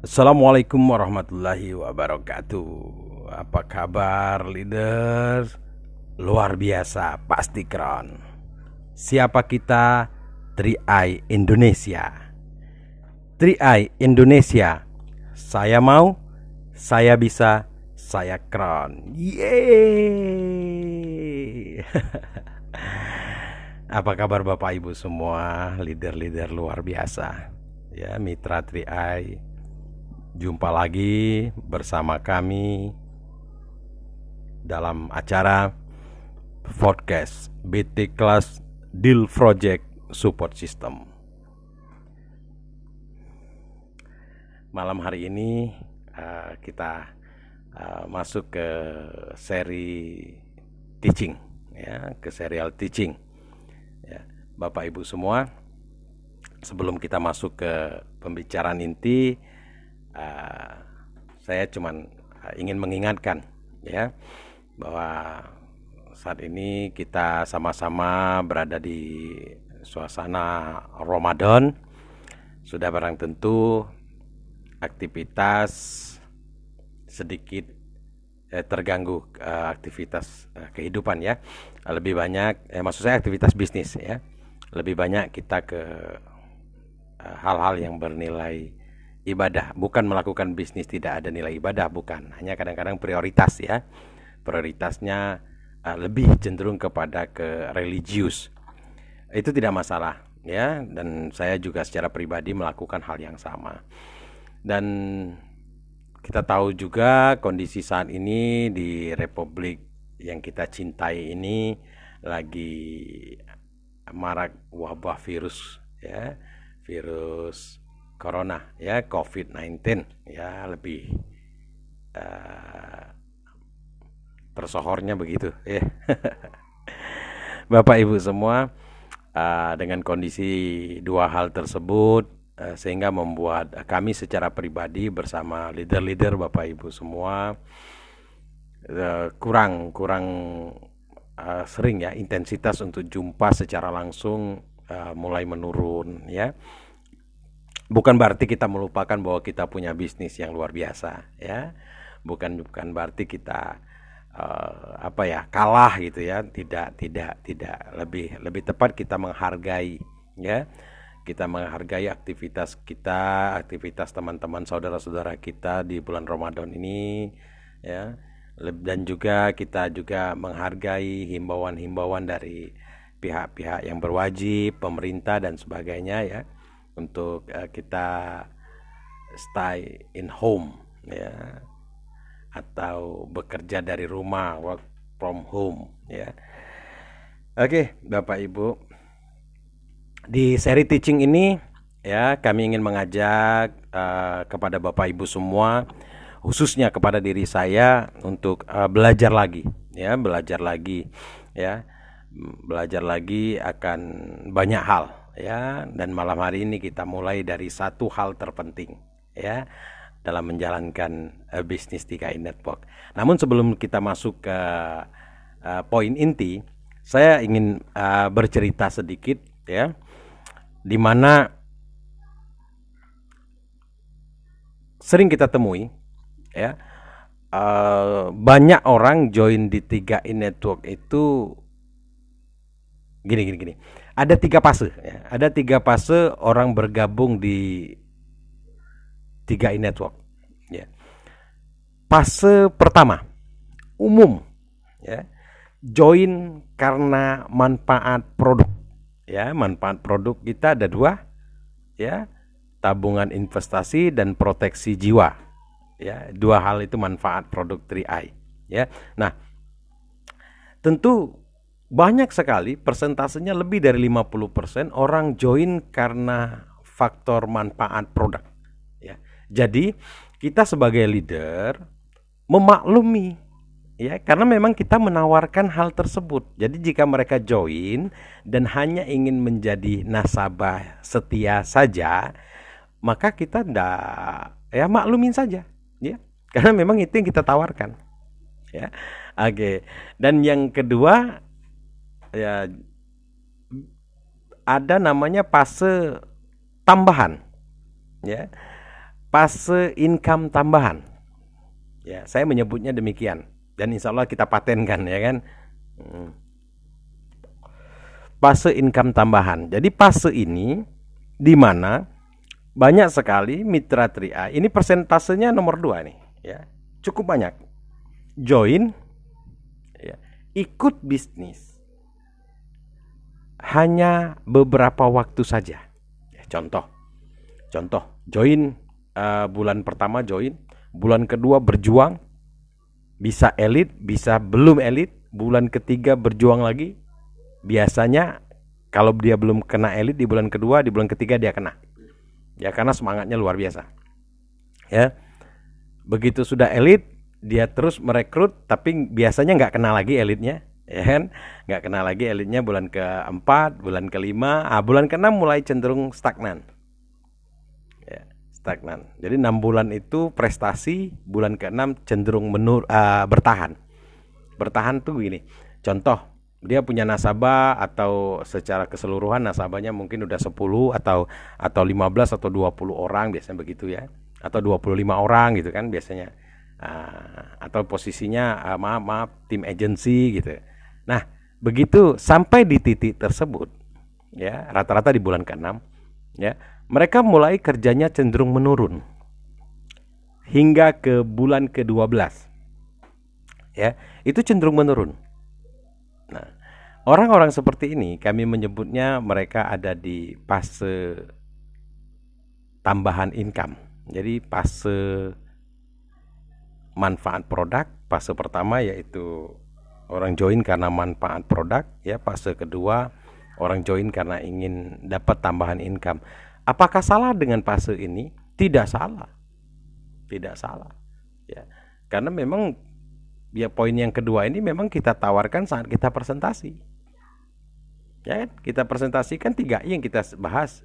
Assalamualaikum warahmatullahi wabarakatuh. Apa kabar leaders? Luar biasa, pasti keren. Siapa kita? Tri-Eye Indonesia. Tri-Eye Indonesia Saya mau, saya bisa, saya keren. Yeay! Apa kabar Bapak Ibu semua? Leader-leader luar biasa. Ya, mitra Tri-Eye Jumpa lagi bersama kami dalam acara podcast BT Class Deal Project Support System. Malam hari ini uh, kita uh, masuk ke seri teaching, ya, ke serial teaching. Ya, Bapak Ibu semua, sebelum kita masuk ke pembicaraan inti uh, saya cuman uh, ingin mengingatkan ya bahwa saat ini kita sama-sama berada di suasana Ramadan. Sudah barang tentu aktivitas sedikit eh, terganggu eh, aktivitas eh, kehidupan ya. Lebih banyak eh, maksud saya aktivitas bisnis ya. Lebih banyak kita ke eh, hal-hal uh, yang bernilai ibadah, bukan melakukan bisnis tidak ada nilai ibadah, bukan. Hanya kadang-kadang prioritas ya. Prioritasnya uh, lebih cenderung kepada ke religius. Itu tidak masalah ya dan saya juga secara pribadi melakukan hal yang sama. Dan kita tahu juga kondisi saat ini di republik yang kita cintai ini lagi marak wabah virus ya virus corona ya COVID-19 ya lebih uh, tersohornya begitu ya. Bapak Ibu semua uh, dengan kondisi dua hal tersebut uh, sehingga membuat kami secara pribadi bersama leader-leader Bapak Ibu semua uh, kurang kurang uh, sering ya intensitas untuk jumpa secara langsung uh, mulai menurun ya bukan berarti kita melupakan bahwa kita punya bisnis yang luar biasa ya. Bukan bukan berarti kita uh, apa ya kalah gitu ya. Tidak tidak tidak. Lebih lebih tepat kita menghargai ya. Kita menghargai aktivitas kita aktivitas teman-teman saudara-saudara kita di bulan Ramadan ini ya. Dan juga kita juga menghargai himbauan-himbauan dari pihak-pihak yang berwajib pemerintah dan sebagainya ya untuk uh, kita stay in home ya. Atau bekerja dari rumah work from home ya. Oke bapak ibu. Di seri teaching ini ya kami ingin mengajak uh, kepada bapak ibu semua khususnya kepada diri saya untuk uh, belajar lagi ya. Belajar lagi ya. Belajar lagi akan banyak hal ya dan malam hari ini kita mulai dari satu hal terpenting ya dalam menjalankan uh, bisnis TKI Network. Namun sebelum kita masuk ke uh, poin inti, saya ingin uh, bercerita sedikit ya di mana sering kita temui ya uh, banyak orang join di 3i Network itu gini gini gini ada tiga fase. Ya. ada tiga fase orang bergabung di tiga i network. Ya. Fase pertama umum. Ya. Join karena manfaat produk. Ya manfaat produk kita ada dua. Ya tabungan investasi dan proteksi jiwa. Ya dua hal itu manfaat produk 3i. Ya. Nah tentu banyak sekali persentasenya lebih dari 50% orang join karena faktor manfaat produk ya. Jadi kita sebagai leader memaklumi ya karena memang kita menawarkan hal tersebut. Jadi jika mereka join dan hanya ingin menjadi nasabah setia saja, maka kita ndak ya maklumin saja ya. Karena memang itu yang kita tawarkan. Ya. Oke. Dan yang kedua ya ada namanya fase tambahan ya fase income tambahan. Ya, saya menyebutnya demikian dan insya Allah kita patenkan ya kan. Hmm. Fase income tambahan. Jadi fase ini di mana banyak sekali mitra tria. Ini persentasenya nomor dua nih, ya cukup banyak. Join, ya, ikut bisnis hanya beberapa waktu saja. Ya, contoh, contoh, join uh, bulan pertama join, bulan kedua berjuang, bisa elit, bisa belum elit, bulan ketiga berjuang lagi. Biasanya kalau dia belum kena elit di bulan kedua, di bulan ketiga dia kena. Ya karena semangatnya luar biasa. Ya. Begitu sudah elit, dia terus merekrut tapi biasanya nggak kenal lagi elitnya ya kan? Nggak kenal lagi elitnya bulan keempat bulan kelima ah bulan keenam mulai cenderung stagnan. Ya stagnan. Jadi enam bulan itu prestasi bulan keenam cenderung menur uh, bertahan. Bertahan tuh gini contoh dia punya nasabah atau secara keseluruhan nasabahnya mungkin udah 10 atau atau 15 atau 20 orang biasanya begitu ya. Atau 25 orang gitu kan biasanya. Uh, atau posisinya uh, maaf maaf tim agency gitu Nah, begitu sampai di titik tersebut, ya rata-rata di bulan ke-6, ya mereka mulai kerjanya cenderung menurun hingga ke bulan ke-12. Ya, itu cenderung menurun. Nah, orang-orang seperti ini kami menyebutnya mereka ada di fase tambahan income. Jadi fase manfaat produk, fase pertama yaitu orang join karena manfaat produk ya. Fase kedua orang join karena ingin dapat tambahan income. Apakah salah dengan fase ini? Tidak salah. Tidak salah ya. Karena memang ya poin yang kedua ini memang kita tawarkan saat kita presentasi. Ya kan? Kita presentasikan tiga yang kita bahas.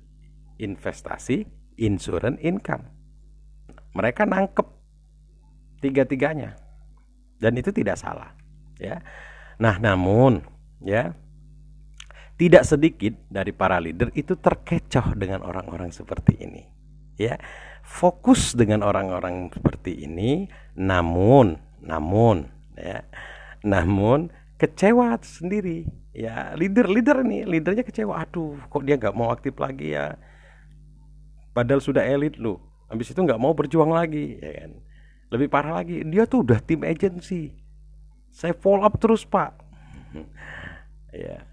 Investasi insurance income. Mereka nangkep tiga-tiganya. Dan itu tidak salah ya. Nah, namun ya tidak sedikit dari para leader itu terkecoh dengan orang-orang seperti ini. Ya, fokus dengan orang-orang seperti ini, namun, namun, ya, namun kecewa sendiri. Ya, leader-leader ini, leadernya kecewa. Aduh, kok dia nggak mau aktif lagi ya? Padahal sudah elit lu. Habis itu nggak mau berjuang lagi, ya kan? Lebih parah lagi, dia tuh udah tim agency saya follow up terus pak. Ya.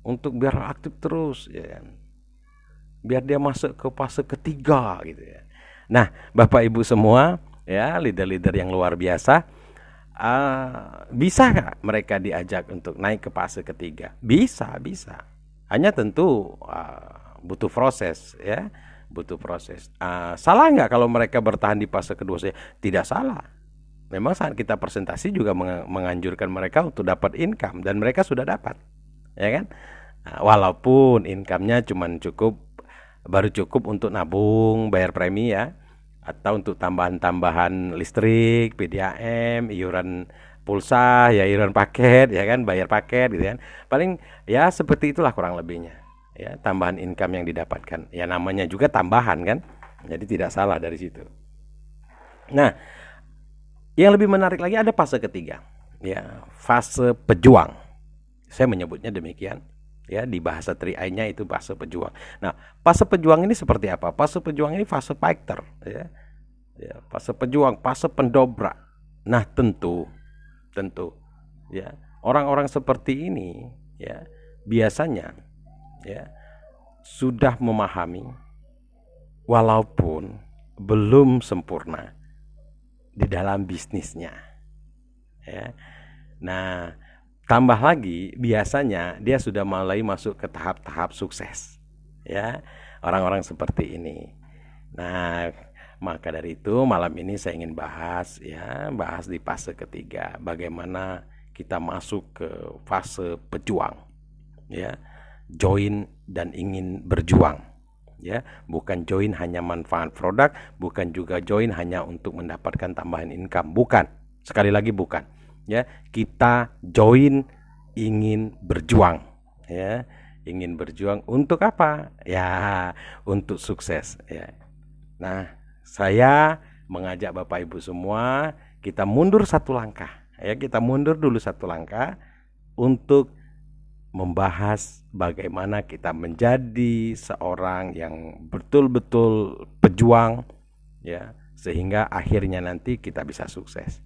Untuk biar aktif terus ya kan. Biar dia masuk ke fase ketiga gitu ya. Nah bapak ibu semua ya leader-leader yang luar biasa uh, bisa gak mereka diajak untuk naik ke fase ketiga? Bisa bisa. Hanya tentu uh, butuh proses ya. Butuh proses. Uh, salah nggak kalau mereka bertahan di fase kedua? Saya tidak salah memang saat kita presentasi juga menganjurkan mereka untuk dapat income dan mereka sudah dapat ya kan nah, walaupun income-nya cuma cukup baru cukup untuk nabung bayar premi ya atau untuk tambahan-tambahan listrik, PDAM, iuran pulsa, ya iuran paket, ya kan, bayar paket gitu kan. Paling ya seperti itulah kurang lebihnya. Ya, tambahan income yang didapatkan. Ya namanya juga tambahan kan. Jadi tidak salah dari situ. Nah, yang lebih menarik lagi ada fase ketiga, ya fase pejuang. Saya menyebutnya demikian. Ya, di bahasa triainya itu fase pejuang. Nah, fase pejuang ini seperti apa? Fase pejuang ini fase fighter, ya. Ya, fase pejuang, fase pendobrak. Nah, tentu tentu ya, orang-orang seperti ini ya biasanya ya sudah memahami walaupun belum sempurna di dalam bisnisnya. Ya. Nah, tambah lagi biasanya dia sudah mulai masuk ke tahap-tahap sukses. Ya, orang-orang seperti ini. Nah, maka dari itu malam ini saya ingin bahas ya, bahas di fase ketiga bagaimana kita masuk ke fase pejuang. Ya, join dan ingin berjuang ya. Bukan join hanya manfaat produk bukan juga join hanya untuk mendapatkan tambahan income. Bukan. Sekali lagi bukan. Ya kita join ingin berjuang ya. Ingin berjuang untuk apa? Ya untuk sukses ya. Nah saya mengajak Bapak Ibu semua kita mundur satu langkah ya. Kita mundur dulu satu langkah untuk membahas bagaimana kita menjadi seorang yang betul-betul pejuang ya sehingga akhirnya nanti kita bisa sukses.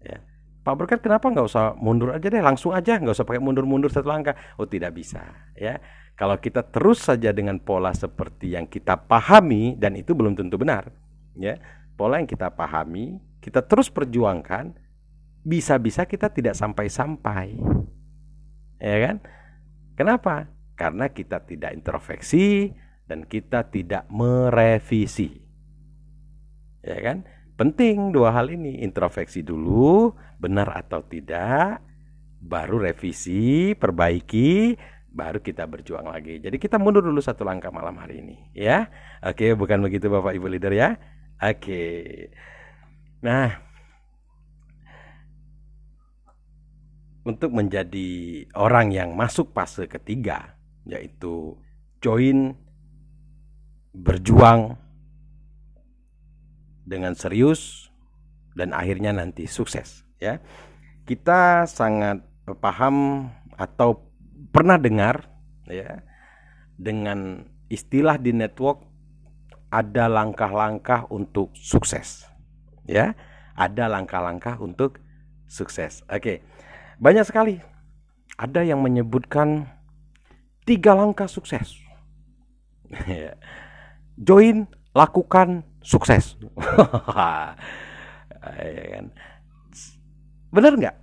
Ya. Pak Berkat kenapa nggak usah mundur aja deh? Langsung aja nggak usah pakai mundur-mundur satu langkah. Oh tidak bisa ya. Kalau kita terus saja dengan pola seperti yang kita pahami dan itu belum tentu benar ya. Pola yang kita pahami kita terus perjuangkan bisa-bisa kita tidak sampai-sampai. Ya kan? Kenapa? Karena kita tidak introspeksi dan kita tidak merevisi. Ya kan? Penting dua hal ini, introspeksi dulu, benar atau tidak, baru revisi, perbaiki, baru kita berjuang lagi. Jadi kita mundur dulu satu langkah malam hari ini, ya. Oke, bukan begitu Bapak Ibu leader ya? Oke. Nah, untuk menjadi orang yang masuk fase ketiga yaitu join berjuang dengan serius dan akhirnya nanti sukses ya. Kita sangat paham atau pernah dengar ya dengan istilah di network ada langkah-langkah untuk sukses ya. Ada langkah-langkah untuk sukses. Oke. Banyak sekali. Ada yang menyebutkan tiga langkah sukses. Join, lakukan, sukses. ya kan? Benar nggak?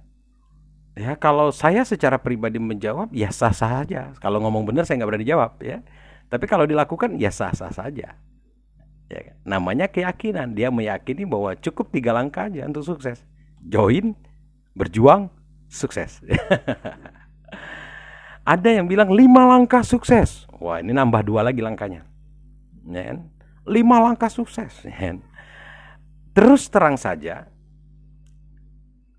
Ya kalau saya secara pribadi menjawab ya sah sah saja. Kalau ngomong benar saya nggak berani jawab ya. Tapi kalau dilakukan ya sah sah saja. Ya, kan? namanya keyakinan. Dia meyakini bahwa cukup tiga langkah aja untuk sukses. Join, berjuang, sukses. Ada yang bilang lima langkah sukses. Wah ini nambah dua lagi langkahnya. Ya? Lima langkah sukses. Ya? Terus terang saja,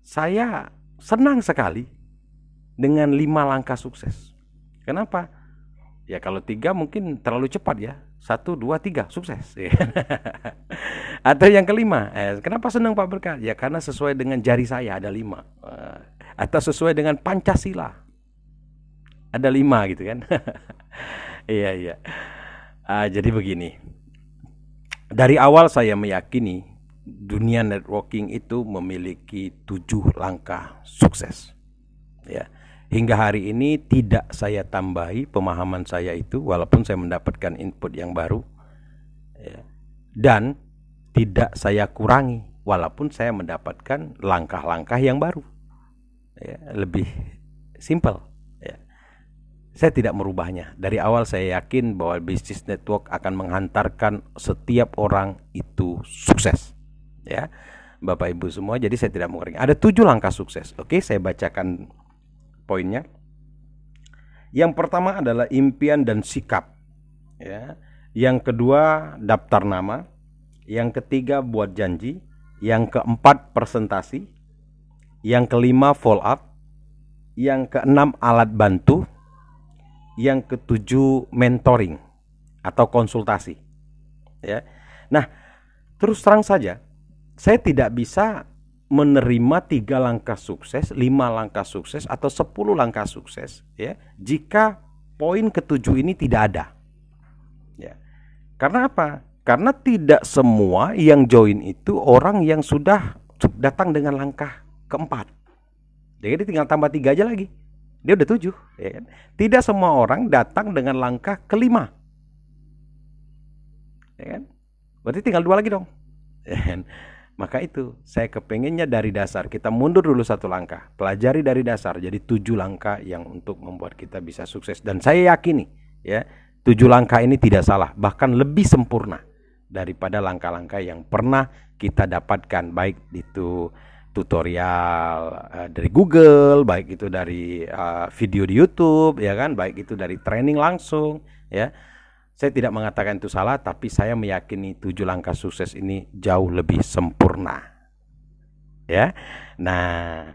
saya senang sekali dengan lima langkah sukses. Kenapa? Ya kalau tiga mungkin terlalu cepat ya. Satu, dua, tiga, sukses. Atau yang kelima, eh, kenapa senang Pak Berkah? Ya karena sesuai dengan jari saya ada lima. Eh, atau sesuai dengan Pancasila. Ada lima gitu kan. iya iya. Uh, jadi begini. Dari awal saya meyakini dunia networking itu memiliki tujuh langkah sukses. Ya. Hingga hari ini tidak saya tambahi pemahaman saya itu walaupun saya mendapatkan input yang baru. Ya. Dan tidak saya kurangi walaupun saya mendapatkan langkah-langkah yang baru ya, lebih simple ya. saya tidak merubahnya. Dari awal saya yakin bahwa bisnis network akan menghantarkan setiap orang itu sukses ya. Bapak Ibu semua jadi saya tidak mengurangi ada tujuh langkah sukses. Oke saya bacakan poinnya. Yang pertama adalah impian dan sikap ya. Yang kedua daftar nama. Yang ketiga buat janji. Yang keempat presentasi yang kelima follow up, yang keenam alat bantu, yang ketujuh mentoring atau konsultasi. Ya. Nah, terus terang saja, saya tidak bisa menerima tiga langkah sukses, lima langkah sukses atau sepuluh langkah sukses, ya, jika poin ketujuh ini tidak ada. Ya. Karena apa? Karena tidak semua yang join itu orang yang sudah datang dengan langkah keempat. Jadi tinggal tambah tiga aja lagi. Dia udah tujuh. Ya kan? Tidak semua orang datang dengan langkah kelima. Ya kan? Berarti tinggal dua lagi dong. Ya kan? Maka itu saya kepengennya dari dasar kita mundur dulu satu langkah, pelajari dari dasar jadi tujuh langkah yang untuk membuat kita bisa sukses dan saya yakini ya tujuh langkah ini tidak salah bahkan lebih sempurna daripada langkah-langkah yang pernah kita dapatkan baik itu tutorial uh, dari Google, baik itu dari uh, video di YouTube, ya kan, baik itu dari training langsung, ya. Saya tidak mengatakan itu salah, tapi saya meyakini tujuh langkah sukses ini jauh lebih sempurna, ya. Nah,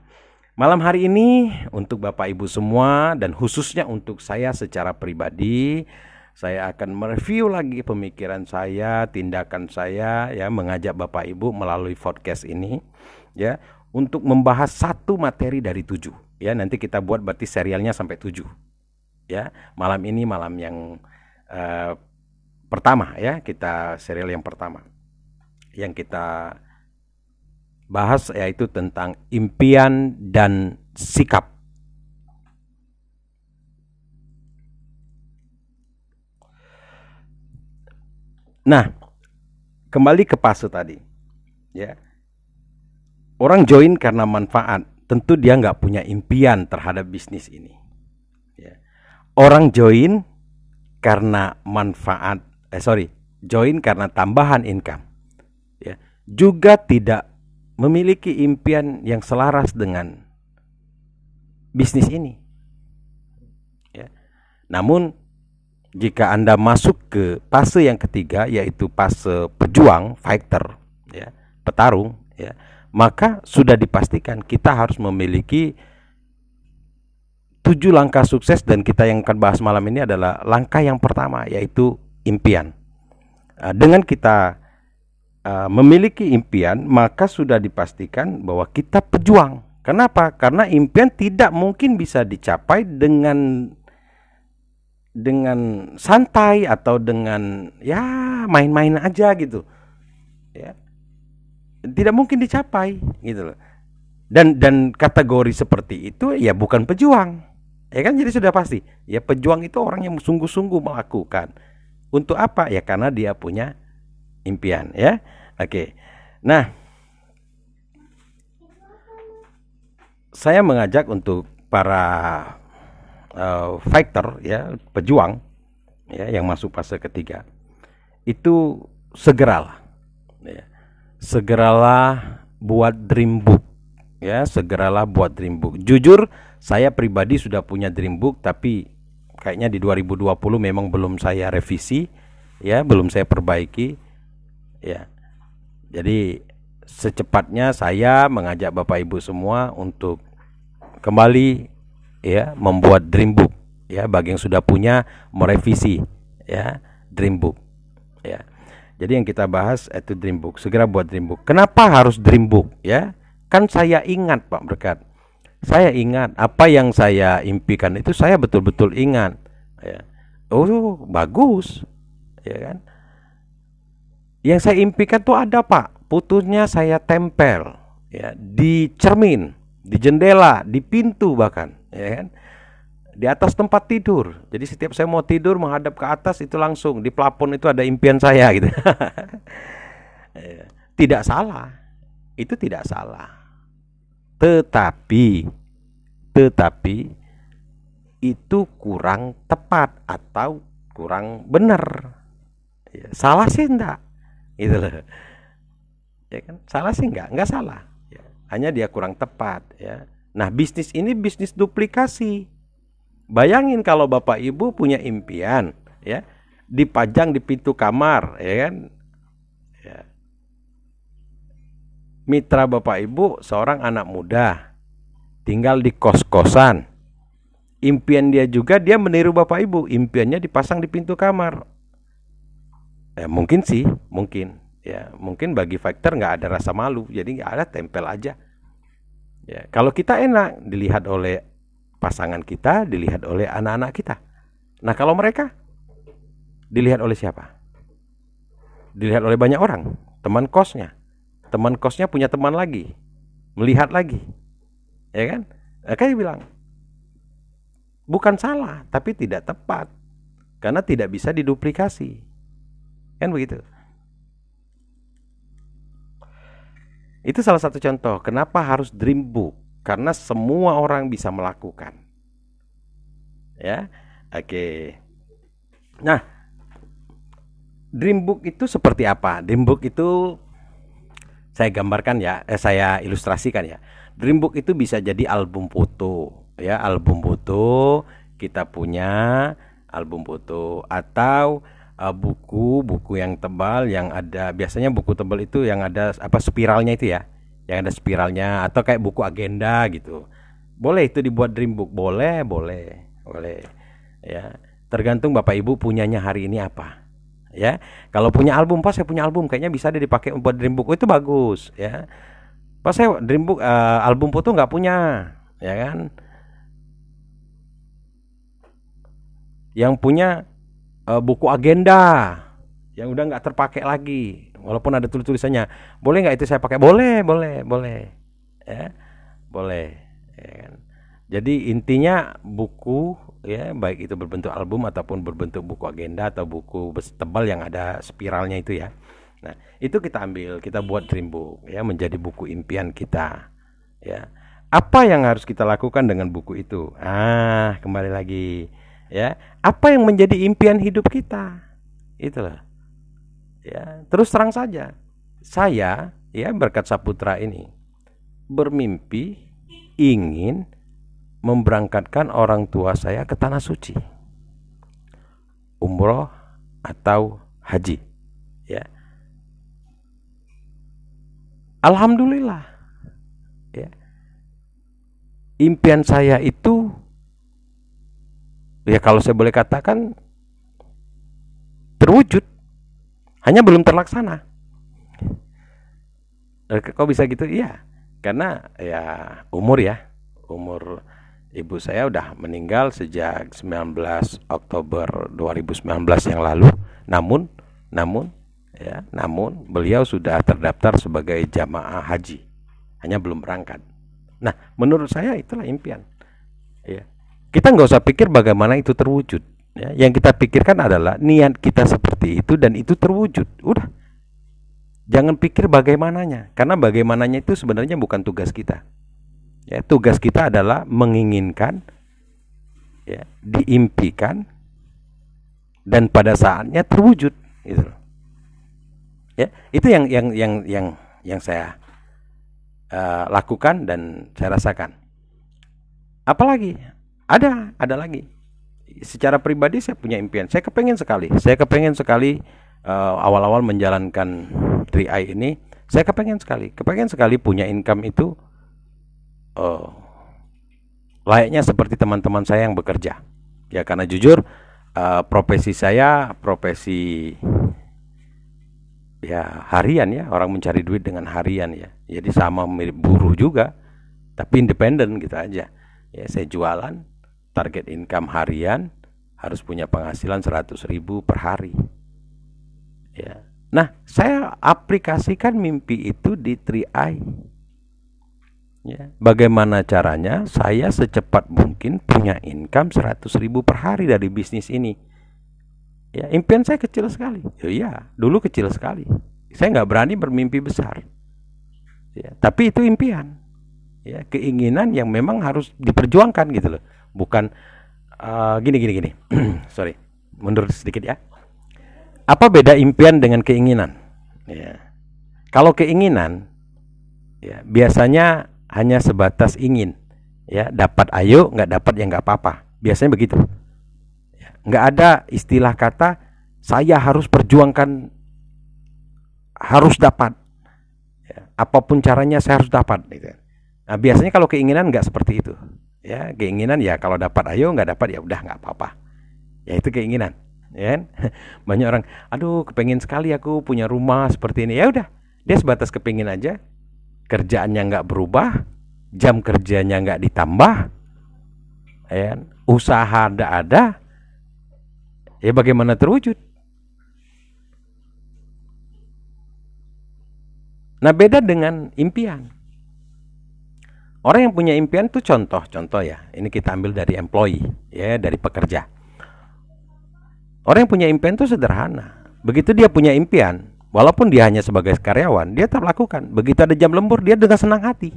malam hari ini untuk Bapak Ibu semua dan khususnya untuk saya secara pribadi, saya akan mereview lagi pemikiran saya, tindakan saya ya mengajak Bapak Ibu melalui podcast ini ya untuk membahas satu materi dari tujuh ya nanti kita buat berarti serialnya sampai tujuh ya malam ini malam yang uh, pertama ya kita serial yang pertama yang kita bahas yaitu tentang impian dan sikap Nah, kembali ke fase tadi. Ya. Orang join karena manfaat, tentu dia nggak punya impian terhadap bisnis ini. Ya. Orang join karena manfaat, eh sorry, join karena tambahan income. Ya. Juga tidak memiliki impian yang selaras dengan bisnis ini. Ya. Namun jika Anda masuk ke fase yang ketiga yaitu fase pejuang, fighter, ya, petarung, ya, maka sudah dipastikan kita harus memiliki tujuh langkah sukses dan kita yang akan bahas malam ini adalah langkah yang pertama yaitu impian. Ah, dengan kita uh, memiliki impian, maka sudah dipastikan bahwa kita pejuang. Kenapa? Karena impian tidak mungkin bisa dicapai dengan dengan santai atau dengan ya main-main aja gitu ya tidak mungkin dicapai gitu loh. Dan dan kategori seperti itu ya bukan pejuang. Ya kan? Jadi sudah pasti. Ya pejuang itu orang yang sungguh-sungguh melakukan. Untuk apa? Ya karena dia punya impian ya. Oke. Nah saya mengajak untuk para uh, fighter ya pejuang ya yang masuk fase ketiga. Itu segeralah ya, segeralah buat dream book. Ya segeralah buat dream book. Jujur saya pribadi sudah punya dream book tapi kayaknya di 2020 memang belum saya revisi ya belum saya perbaiki ya. Jadi secepatnya saya mengajak Bapak Ibu semua untuk kembali ya membuat dream book. Ya bagi yang sudah punya merevisi ya dream book. Ya jadi yang kita bahas itu dream book. Segera buat dream book. Kenapa harus dream book ya? Kan saya ingat Pak Berkat. Saya ingat apa yang saya impikan itu saya betul-betul ingat ya. Oh bagus ya kan? Yang saya impikan tuh ada Pak. Putusnya saya tempel ya. Di cermin di jendela di pintu bahkan ya kan? Di atas tempat tidur. Jadi setiap saya mau tidur menghadap ke atas itu langsung di plafon itu ada impian saya gitu. Ya. tidak salah. Itu tidak salah. Tetapi tetapi itu kurang tepat atau kurang benar. Ya, salah sih enggak. Itu loh. Ya kan? Salah sih enggak? Enggak salah. Ya, hanya dia kurang tepat ya. Nah, bisnis ini bisnis duplikasi. Bayangin kalau Bapak Ibu punya impian, ya, dipajang di pintu kamar, ya kan? Ya. Mitra Bapak Ibu seorang anak muda, tinggal di kos-kosan. Impian dia juga dia meniru Bapak Ibu, impiannya dipasang di pintu kamar. Ya, mungkin sih, mungkin. Ya, mungkin bagi faktor nggak ada rasa malu, jadi nggak ada tempel aja. Ya, kalau kita enak dilihat oleh pasangan kita, dilihat oleh anak-anak kita. Nah, kalau mereka dilihat oleh siapa? Dilihat oleh banyak orang, teman kosnya. Teman kosnya punya teman lagi, melihat lagi. Ya kan? Nah, kayak bilang, bukan salah, tapi tidak tepat. Karena tidak bisa diduplikasi. Kan begitu? Itu salah satu contoh. Kenapa harus dream book? Karena semua orang bisa melakukan. Ya, oke. Nah, dream book itu seperti apa? Dream book itu saya gambarkan ya, eh, saya ilustrasikan ya. Dream book itu bisa jadi album foto, ya, album foto kita punya album foto atau uh, buku buku yang tebal yang ada biasanya buku tebal itu yang ada apa spiralnya itu ya yang ada spiralnya atau kayak buku agenda gitu boleh itu dibuat dream book boleh boleh boleh ya Tergantung Bapak Ibu punyanya hari ini apa. Ya, kalau punya album, pas saya punya album, kayaknya bisa deh dipakai buat dream book. Oh, itu bagus, ya. Pas saya dream book uh, album foto nggak punya, ya kan? Yang punya uh, buku agenda yang udah nggak terpakai lagi, walaupun ada tulis tulisannya. Boleh nggak itu saya pakai? Boleh, boleh, boleh, ya, boleh. Ya kan? Jadi intinya buku ya baik itu berbentuk album ataupun berbentuk buku agenda atau buku tebal yang ada spiralnya itu ya. Nah, itu kita ambil, kita buat dream book ya menjadi buku impian kita. Ya. Apa yang harus kita lakukan dengan buku itu? Ah, kembali lagi ya. Apa yang menjadi impian hidup kita? Itulah. Ya, terus terang saja. Saya ya berkat Saputra ini bermimpi ingin memberangkatkan orang tua saya ke tanah suci. Umroh atau haji ya. Alhamdulillah ya. Impian saya itu ya kalau saya boleh katakan terwujud hanya belum terlaksana eh, kok bisa gitu iya karena ya umur ya umur Ibu saya udah meninggal sejak 19 Oktober 2019 yang lalu. Namun, namun ya, namun beliau sudah terdaftar sebagai jamaah haji. Hanya belum berangkat. Nah, menurut saya itulah impian. Ya. Kita nggak usah pikir bagaimana itu terwujud. Ya. Yang kita pikirkan adalah niat kita seperti itu dan itu terwujud. Udah. Jangan pikir bagaimananya, karena bagaimananya itu sebenarnya bukan tugas kita. Ya, tugas kita adalah menginginkan, ya, diimpikan, dan pada saatnya terwujud. Gitu. Ya, itu yang yang yang yang yang saya uh, lakukan dan saya rasakan. Apalagi ada ada lagi. Secara pribadi saya punya impian. Saya kepengen sekali. Saya kepengen sekali uh, awal-awal menjalankan 3i ini. Saya kepengen sekali. Kepengen sekali punya income itu uh, layaknya seperti teman-teman saya yang bekerja. Ya karena jujur uh, profesi saya profesi ya harian ya orang mencari duit dengan harian ya. Jadi sama mirip buruh juga, tapi independen gitu aja. Ya saya jualan, target income harian harus punya penghasilan 100 ribu per hari. Ya. Nah, saya aplikasikan mimpi itu di 3i Ya, bagaimana caranya saya secepat mungkin punya income 100 ribu per hari dari bisnis ini? Ya, impian saya kecil sekali. Ya, ya dulu kecil sekali. Saya nggak berani bermimpi besar. Ya, tapi itu impian. Ya, keinginan yang memang harus diperjuangkan gitu loh. Bukan uh, gini gini gini. Sorry, mundur sedikit ya. Apa beda impian dengan keinginan? Ya. Kalau keinginan, ya biasanya hanya sebatas ingin ya dapat ayo nggak dapat ya nggak apa-apa biasanya begitu ya, nggak ada istilah kata saya harus perjuangkan harus dapat ya, apa pun caranya saya harus dapat gitu. nah biasanya kalau keinginan nggak seperti itu ya keinginan ya kalau dapat ayo nggak dapat ya udah nggak apa-apa ya itu keinginan ya kan? banyak orang aduh kepengen sekali aku punya rumah seperti ini ya udah dia sebatas kepingin aja kerjaannya nggak berubah, jam kerjanya nggak ditambah, ya, kan? usaha tidak ada, ya bagaimana terwujud? Nah beda dengan impian. Orang yang punya impian itu contoh-contoh ya. Ini kita ambil dari employee, ya dari pekerja. Orang yang punya impian itu sederhana. Begitu dia punya impian, Walaupun dia hanya sebagai karyawan, dia tetap lakukan. Begitu ada jam lembur, dia dengan senang hati.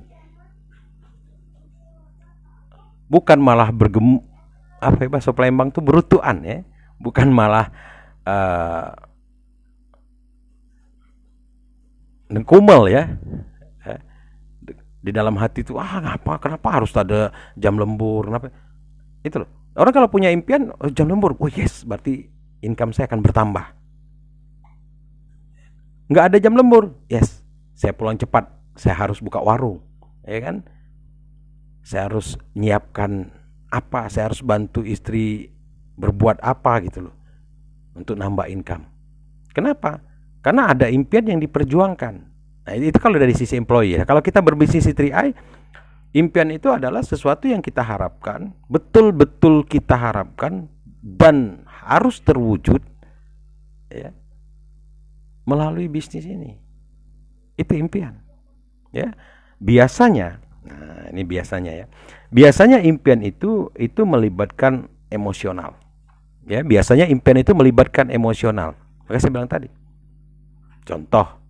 Bukan malah bergem apa ya bahasa Palembang itu berutuan ya. Bukan malah uh, nengkumel ya. Di dalam hati itu ah ngapa? Kenapa harus ada jam lembur? Kenapa? Itu loh. Orang kalau punya impian oh, jam lembur? Oh yes berarti income saya akan bertambah. Nggak ada jam lembur? Yes. Saya pulang cepat saya harus buka warung ya kan? Saya harus menyiapkan apa? Saya harus bantu istri berbuat apa gitu loh untuk nambah income. Kenapa? Karena ada impian yang diperjuangkan. Nah, itu kalau dari sisi employee ya. Kalau kita berbisnis di 3i, impian itu adalah sesuatu yang kita harapkan, betul-betul kita harapkan dan harus terwujud ya melalui bisnis ini. Itu impian. Ya. Biasanya, nah ini biasanya ya. Biasanya impian itu itu melibatkan emosional. Ya, biasanya impian itu melibatkan emosional. Maka saya bilang tadi. Contoh,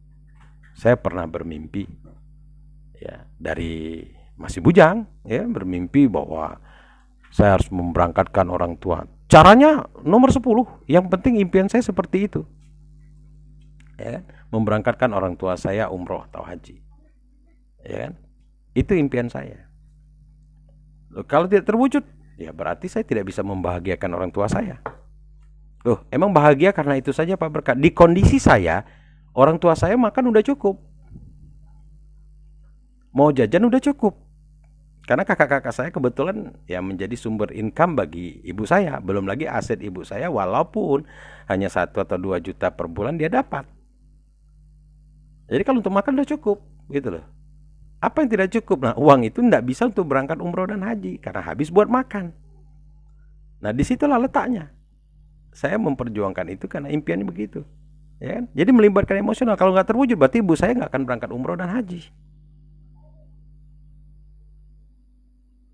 saya pernah bermimpi ya dari masih bujang ya bermimpi bahwa saya harus memberangkatkan orang tua. Caranya nomor 10. Yang penting impian saya seperti itu. Ya, kan? memberangkatkan orang tua saya umroh atau haji. Ya kan? Itu impian saya. Loh, kalau tidak terwujud, ya berarti saya tidak bisa membahagiakan orang tua saya. Loh, emang bahagia karena itu saja Pak Berkat. Di kondisi saya, orang tua saya makan udah cukup. Mau jajan udah cukup. Karena kakak-kakak saya kebetulan ya menjadi sumber income bagi ibu saya. Belum lagi aset ibu saya walaupun hanya satu atau dua juta per bulan dia dapat. Jadi kalau untuk makan udah cukup gitu loh. Apa yang tidak cukup? Nah uang itu tidak bisa untuk berangkat umroh dan haji karena habis buat makan. Nah di situlah letaknya. Saya memperjuangkan itu karena impiannya begitu. Ya kan? Jadi melibatkan emosional. Kalau nggak terwujud berarti ibu saya nggak akan berangkat umroh dan haji.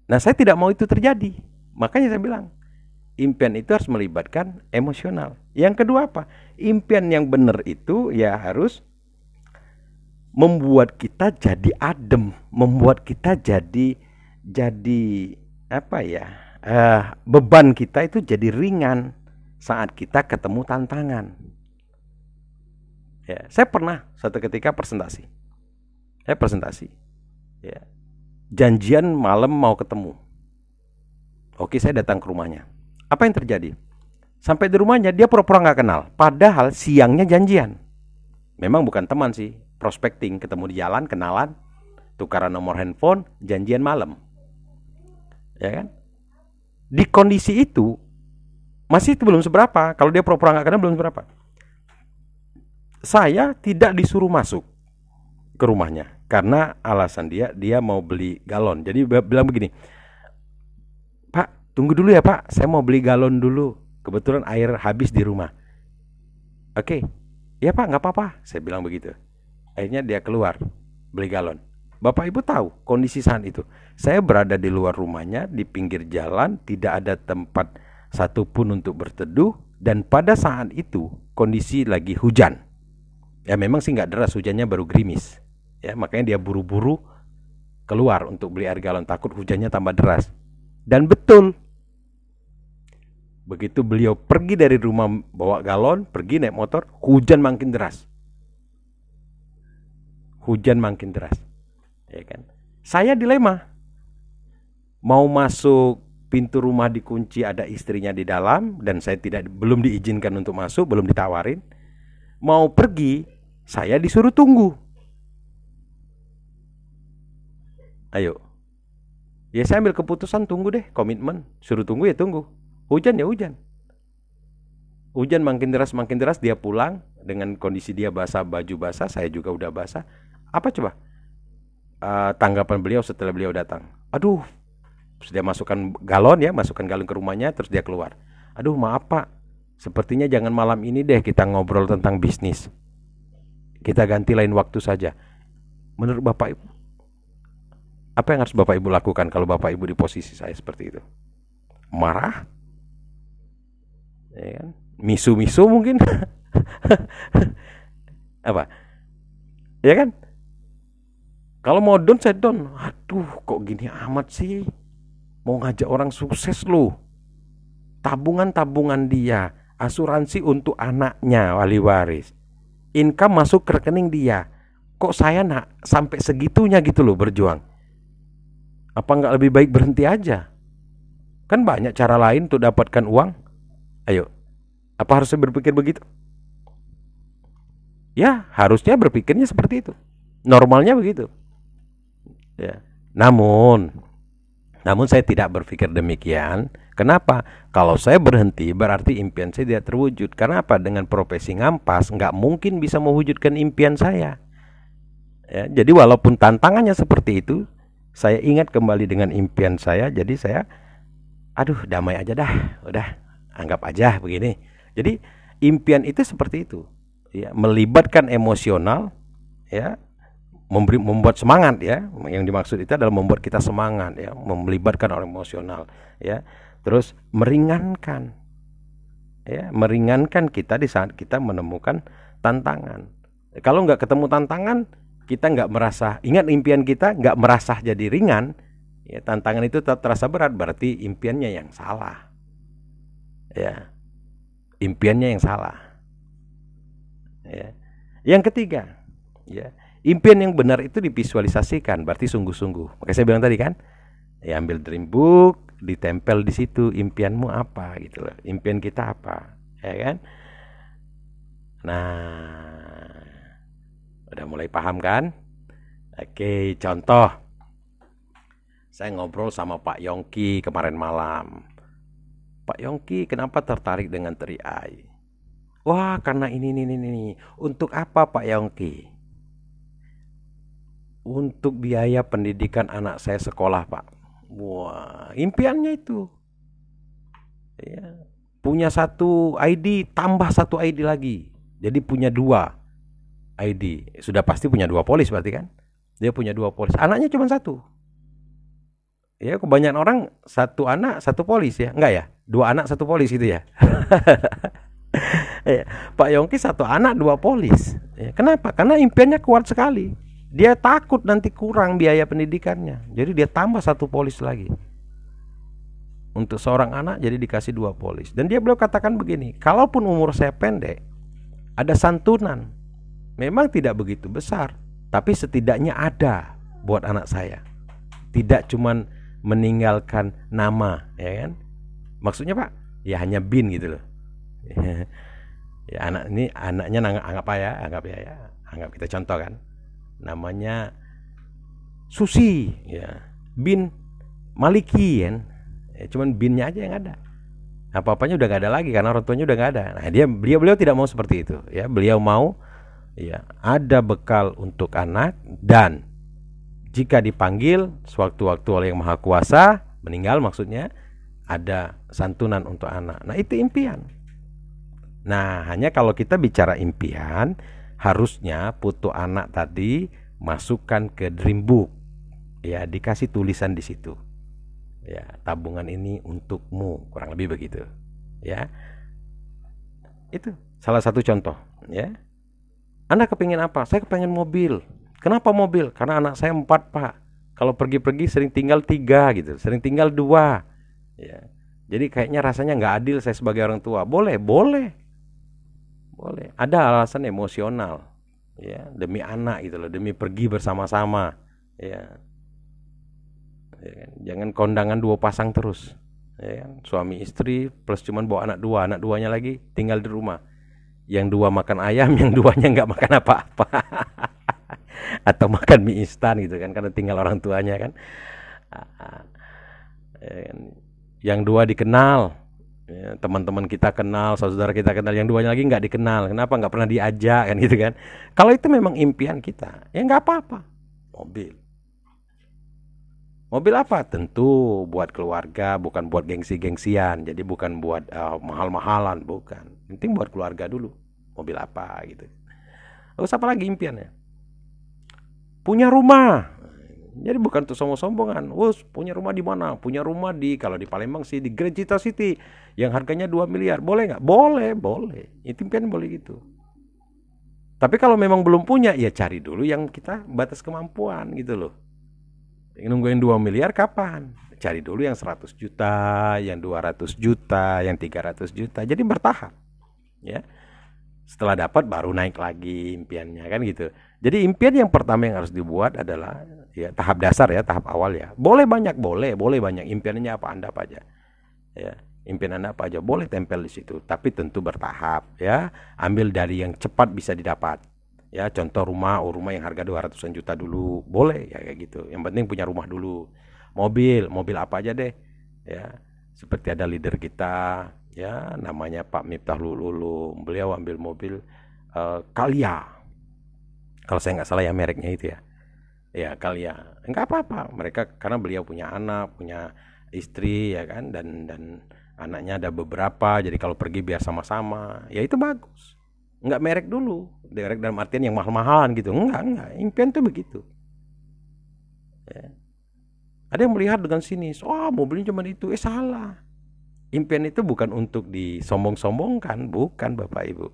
Nah saya tidak mau itu terjadi. Makanya saya bilang, impian itu harus melibatkan emosional. Yang kedua apa? Impian yang benar itu ya harus membuat kita jadi adem, membuat kita jadi jadi apa ya? Uh, beban kita itu jadi ringan saat kita ketemu tantangan. Ya, saya pernah satu ketika presentasi. Saya presentasi. Ya, janjian malam mau ketemu. Oke, saya datang ke rumahnya. Apa yang terjadi? Sampai di rumahnya dia pura-pura nggak kenal, padahal siangnya janjian. Memang bukan teman sih, prospecting, ketemu di jalan, kenalan, tukaran nomor handphone, janjian malam. Ya kan? Di kondisi itu masih itu belum seberapa. Kalau dia pura-pura nggak kenal belum seberapa. Saya tidak disuruh masuk ke rumahnya karena alasan dia dia mau beli galon. Jadi bilang begini, Pak tunggu dulu ya Pak, saya mau beli galon dulu. Kebetulan air habis di rumah. Oke, ya Pak nggak apa-apa, saya bilang begitu. Akhirnya dia keluar beli galon. Bapak Ibu tahu kondisi saat itu. Saya berada di luar rumahnya, di pinggir jalan, tidak ada tempat satupun untuk berteduh, dan pada saat itu kondisi lagi hujan. Ya memang sih nggak deras, hujannya baru gerimis. Ya makanya dia buru-buru keluar untuk beli air galon. Takut hujannya tambah deras. Dan betul begitu beliau pergi dari rumah bawa galon pergi naik motor hujan makin deras. Hujan makin deras. Ya kan? Saya dilema. Mau masuk pintu rumah dikunci ada istrinya di dalam dan saya tidak belum diizinkan untuk masuk belum ditawarin. Mau pergi saya disuruh tunggu Ayo. Ya saya ambil keputusan tunggu deh, komitmen. Suruh tunggu ya tunggu. Hujan ya hujan. Hujan makin deras makin deras dia pulang dengan kondisi dia basah baju basah, saya juga udah basah. Apa coba? Uh, tanggapan beliau setelah beliau datang. Aduh, sudah masukkan galon ya, masukkan galon ke rumahnya terus dia keluar. Aduh, maaf Pak. Sepertinya jangan malam ini deh kita ngobrol tentang bisnis. Kita ganti lain waktu saja. Menurut Bapak apa yang harus Bapak Ibu lakukan kalau Bapak Ibu di posisi saya seperti itu? Marah? Ya kan? Misu-misu mungkin? apa? Ya kan? Kalau mau down saya down. Aduh, kok gini amat sih? Mau ngajak orang sukses loh. Tabungan-tabungan dia, asuransi untuk anaknya wali waris. Income masuk ke rekening dia. Kok saya nak sampai segitunya gitu loh berjuang? Apa nggak lebih baik berhenti aja? Kan banyak cara lain untuk dapatkan uang. Ayo, apa harusnya berpikir begitu? Ya, harusnya berpikirnya seperti itu. Normalnya begitu. Ya. Namun, namun saya tidak berpikir demikian Kenapa? Kalau saya berhenti berarti impian saya tidak terwujud. Karena apa? Dengan profesi ngampas nggak mungkin bisa mewujudkan impian saya. Ya, jadi walaupun tantangannya seperti itu, saya ingat kembali dengan impian saya. Jadi saya, aduh damai aja dah, udah anggap aja begini. Jadi impian itu seperti itu, ya melibatkan emosional, ya memberi membuat semangat ya. Yang dimaksud itu adalah membuat kita semangat ya, melibatkan orang emosional ya terus meringankan. Ya meringankan kita di saat kita menemukan tantangan. Kalau nggak ketemu tantangan kita nggak merasa ingat impian kita nggak merasa jadi ringan ya tantangan itu tetap terasa berat berarti impiannya yang salah. Ya impiannya yang salah. Ya. Yang ketiga ya impian yang benar itu divisualisasikan berarti sungguh-sungguh. Makanya saya bilang tadi kan ya ambil dream book ditempel di situ impianmu apa gitu loh. Impian kita apa ya kan? Nah udah mulai paham kan? Oke contoh. Saya ngobrol sama Pak Yongki kemarin malam. Pak Yongki kenapa tertarik dengan teriai wah karena ini ini ini, ini. untuk apa Pak Yongki? Untuk biaya pendidikan anak saya sekolah Pak Wah, impiannya itu. Ya. Punya satu ID, tambah satu ID lagi. Jadi punya dua ID. Sudah pasti punya dua polis berarti kan? Dia punya dua polis. Anaknya cuma satu. Ya, kebanyakan orang satu anak satu polis ya, enggak ya? Dua anak satu polis gitu ya. ya. Pak Yongki satu anak dua polis. Ya, kenapa? Karena impiannya kuat sekali. Dia takut nanti kurang biaya pendidikannya. Jadi dia tambah satu polis lagi. Untuk seorang anak jadi dikasih dua polis. Dan dia beliau katakan begini, kalaupun umur saya pendek, ada santunan. Memang tidak begitu besar, tapi setidaknya ada buat anak saya. Tidak cuman meninggalkan nama, ya kan? Maksudnya Pak, ya hanya bin gitu loh. ya anak ini anaknya anggap apa ya, anggap ya, ya, anggap kita contoh kan namanya Susi. Ya bin Maliki kan? Ya, cuman binnya aja yang ada. Apa-apanya udah gak ada lagi karena orang tuanya udah gak ada. Nah dia beliau beliau tidak mau seperti itu ya. Beliau mau ya ada bekal untuk anak dan jika dipanggil sewaktu-waktu oleh yang maha kuasa meninggal maksudnya ada santunan untuk anak. Nah itu impian. Nah hanya kalau kita bicara impian harusnya putu anak tadi masukkan ke dream book. Ya dikasih tulisan di situ. Ya tabungan ini untukmu kurang lebih begitu. Ya. Itu salah satu contoh ya. Anda kepingin apa? Saya kepingin mobil. Kenapa mobil? Karena anak saya empat pak. Kalau pergi-pergi sering tinggal tiga gitu. Sering tinggal dua. Ya. Jadi kayaknya rasanya nggak adil saya sebagai orang tua. Boleh boleh boleh. Ada alasan emosional. Ya, demi anak gitu loh, demi pergi bersama-sama. Ya. ya kan? Jangan kondangan dua pasang terus. Ya kan? Suami istri plus cuman bawa anak dua, anak duanya lagi tinggal di rumah. Yang dua makan ayam, yang duanya nggak makan apa-apa. Atau makan mie instan gitu kan karena tinggal orang tuanya kan. Ya kan? Yang dua dikenal, ya, teman-teman kita kenal, saudara kita kenal, yang duanya lagi nggak dikenal, kenapa nggak pernah diajak kan gitu kan? Kalau itu memang impian kita, ya nggak apa-apa, mobil. Mobil apa? Tentu buat keluarga, bukan buat gengsi-gengsian. Jadi bukan buat uh, mahal-mahalan, bukan. Penting buat keluarga dulu. Mobil apa gitu. Terus apa lagi impiannya? Punya rumah. Jadi bukan tuh sombong-sombongan. Wus punya rumah di mana? Punya rumah di kalau di Palembang sih di Grand Cita City yang harganya 2 miliar. Boleh nggak? Boleh, boleh. Itu impian boleh gitu. Tapi kalau memang belum punya, ya cari dulu yang kita batas kemampuan gitu loh. Nungguin 2 miliar kapan? Cari dulu yang 100 juta, yang 200 juta, yang 300 juta. Jadi bertahap. Ya. Setelah dapat baru naik lagi impiannya kan gitu. Jadi impian yang pertama yang harus dibuat adalah ya tahap dasar ya, tahap awal ya. Boleh banyak, boleh, boleh banyak impiannya apa Anda apa aja. Ya, impian Anda apa aja boleh tempel di situ, tapi tentu bertahap ya. Ambil dari yang cepat bisa didapat. Ya, contoh rumah, oh rumah yang harga 200-an juta dulu, boleh ya kayak gitu. Yang penting punya rumah dulu. Mobil, mobil apa aja deh. Ya. seperti ada leader kita ya namanya Pak Miftah Lulu beliau ambil mobil uh, Kalia kalau saya nggak salah ya mereknya itu ya ya Kalia nggak apa-apa. Mereka karena beliau punya anak punya istri ya kan? Dan dan anaknya ada beberapa. Jadi kalau pergi biar sama-sama. Ya itu bagus. Nggak merek dulu. Merek dalam artian yang mahal-mahalan gitu. Enggak enggak impian tuh begitu. Ya. Ada yang melihat dengan sinis, oh, mobilnya cuma itu, eh salah. Impian itu bukan untuk disombong-sombongkan, bukan Bapak Ibu.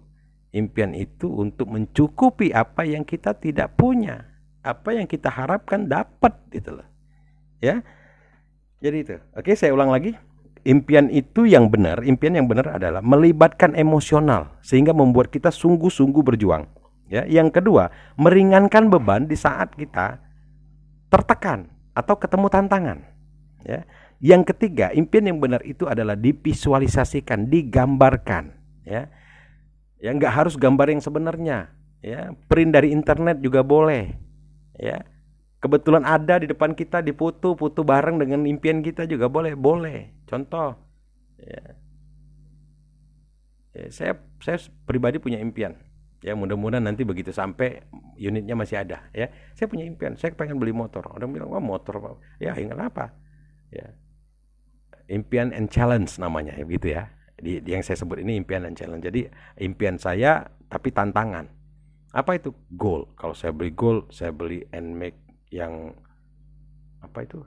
Impian itu untuk mencukupi apa yang kita tidak punya, apa yang kita harapkan dapat gitu loh. Ya. Jadi itu. Oke, saya ulang lagi. Impian itu yang benar, impian yang benar adalah melibatkan emosional sehingga membuat kita sungguh-sungguh berjuang. Ya, yang kedua, meringankan beban di saat kita tertekan atau ketemu tantangan. Ya. Yang ketiga, impian yang benar itu adalah divisualisasikan, digambarkan. Ya, ya nggak harus gambar yang sebenarnya. Ya, print dari internet juga boleh. Ya, kebetulan ada di depan kita dipoto, foto bareng dengan impian kita juga. Boleh, boleh. Contoh, ya, ya saya saya pribadi punya impian. Ya mudah-mudahan nanti begitu sampai unitnya masih ada. Ya. Saya punya impian. Saya pengen beli motor. Orang bilang wah motor ya ingat apa ya. Impian and challenge namanya ya gitu ya. Di, di yang saya sebut ini impian and challenge. Jadi impian saya tapi tantangan apa itu? Goal kalau saya beli goal saya beli and make yang apa itu?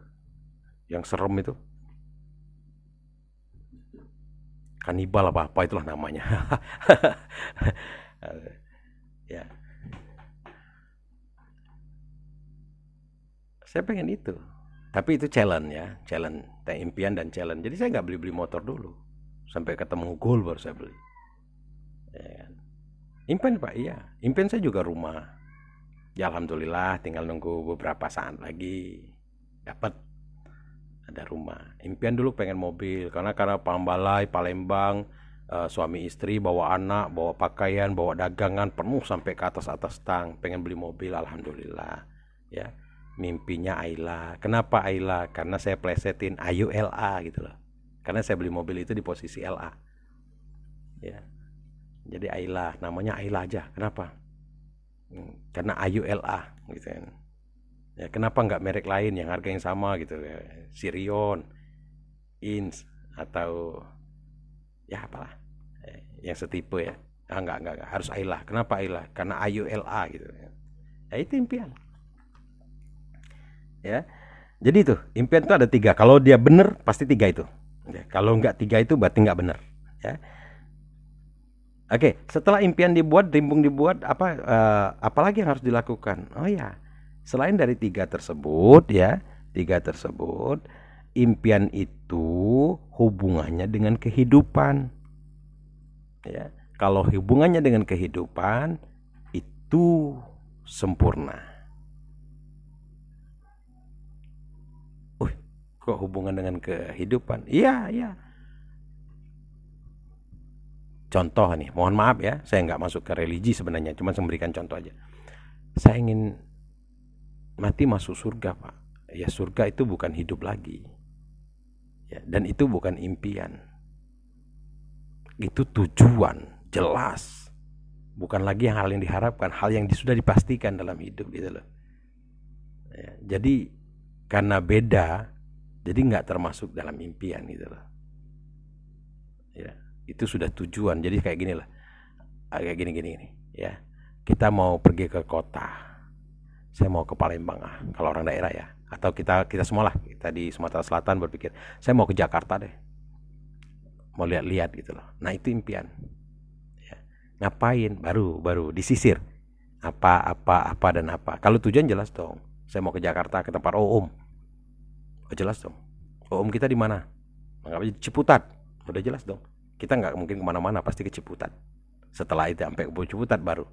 Yang serem itu? Kanibal apa apa itulah namanya. Ya. Saya pengen itu. Tapi itu challenge ya. Challenge impian dan challenge. Jadi saya nggak beli beli motor dulu. Sampai ketemu goal baru saya beli. Ya kan? Impian pak iya. Impian saya juga rumah. Ya alhamdulillah tinggal nunggu beberapa saat lagi dapat ada rumah. Impian dulu pengen mobil karena karena Pambalai Palembang uh, suami istri bawa anak bawa pakaian bawa dagangan penuh sampai ke atas atas tang. Pengen beli mobil alhamdulillah ya. Mimpinya Ayla. Kenapa Ayla? Karena saya plesetin Ayu LA gitu loh. Karena saya beli mobil itu di posisi LA ya jadi Ayla namanya Ayla aja. Kenapa? Hmm, karena Ayu LA gitu kan. Ya kenapa nggak merek lain yang harga yang sama gitu? Ya Sirion Ins atau ya apalah. Eh, yang setipe ya. Ah, enggak enggak harus Ayla. Kenapa Ayla? Karena Ayu LA gitu. Ya itu impian. Ya jadi itu impian itu ada tiga. Kalau dia benar pasti tiga itu. Ya, kalau enggak tiga itu berarti enggak benar ya Oke, setelah impian dibuat, rimbung dibuat, apa uh, apalagi yang harus dilakukan? Oh ya, selain dari tiga tersebut ya, tiga tersebut, impian itu hubungannya dengan kehidupan. Ya, kalau hubungannya dengan kehidupan itu sempurna. Uh, kok hubungan dengan kehidupan? Iya, iya. Contoh nih, mohon maaf ya, saya nggak masuk ke religi sebenarnya, cuma memberikan contoh aja. Saya ingin mati masuk surga, Pak. Ya surga itu bukan hidup lagi. Ya, dan itu bukan impian. Itu tujuan jelas. Bukan lagi hal yang diharapkan hal yang sudah dipastikan dalam hidup gitu loh. Ya, jadi karena beda jadi nggak termasuk dalam impian gitu loh. Ya itu sudah tujuan. Jadi kayak gini lah. Kayak gini gini gini. Ya. Kita mau pergi ke kota. Saya mau ke Palembang ah kalau orang daerah ya. Atau kita kita semua lah. Kita di Sumatera Selatan berpikir saya mau ke Jakarta deh. Mau lihat-lihat gitu loh. Nah itu impian. Ya. ngapain? Baru baru disisir. Apa apa apa dan apa. Kalau tujuan jelas dong. Saya mau ke Jakarta ke tempat Om. Oh, jelas dong. Om kita di mana? Ciputat. Udah jelas dong kita nggak mungkin ke mana-mana pasti ke Ciputat setelah itu sampai ke Ciputat baru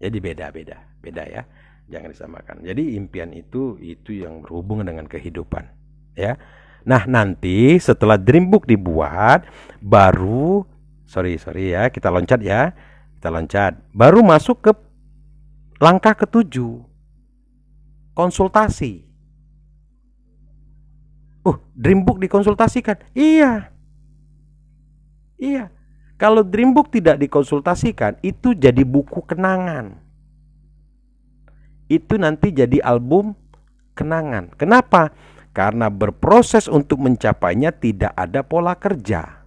jadi beda beda beda ya jangan disamakan. Jadi impian itu itu yang berhubungan dengan kehidupan, ya. Nah, nanti setelah dream book dibuat baru sorry sorry ya, kita loncat ya. Kita loncat. Baru masuk ke langkah ketujuh. Konsultasi. Uh, dream book dikonsultasikan. Iya. Iya. Kalau Dreambook tidak dikonsultasikan, itu jadi buku kenangan. Itu nanti jadi album kenangan. Kenapa? Karena berproses untuk mencapainya tidak ada pola kerja.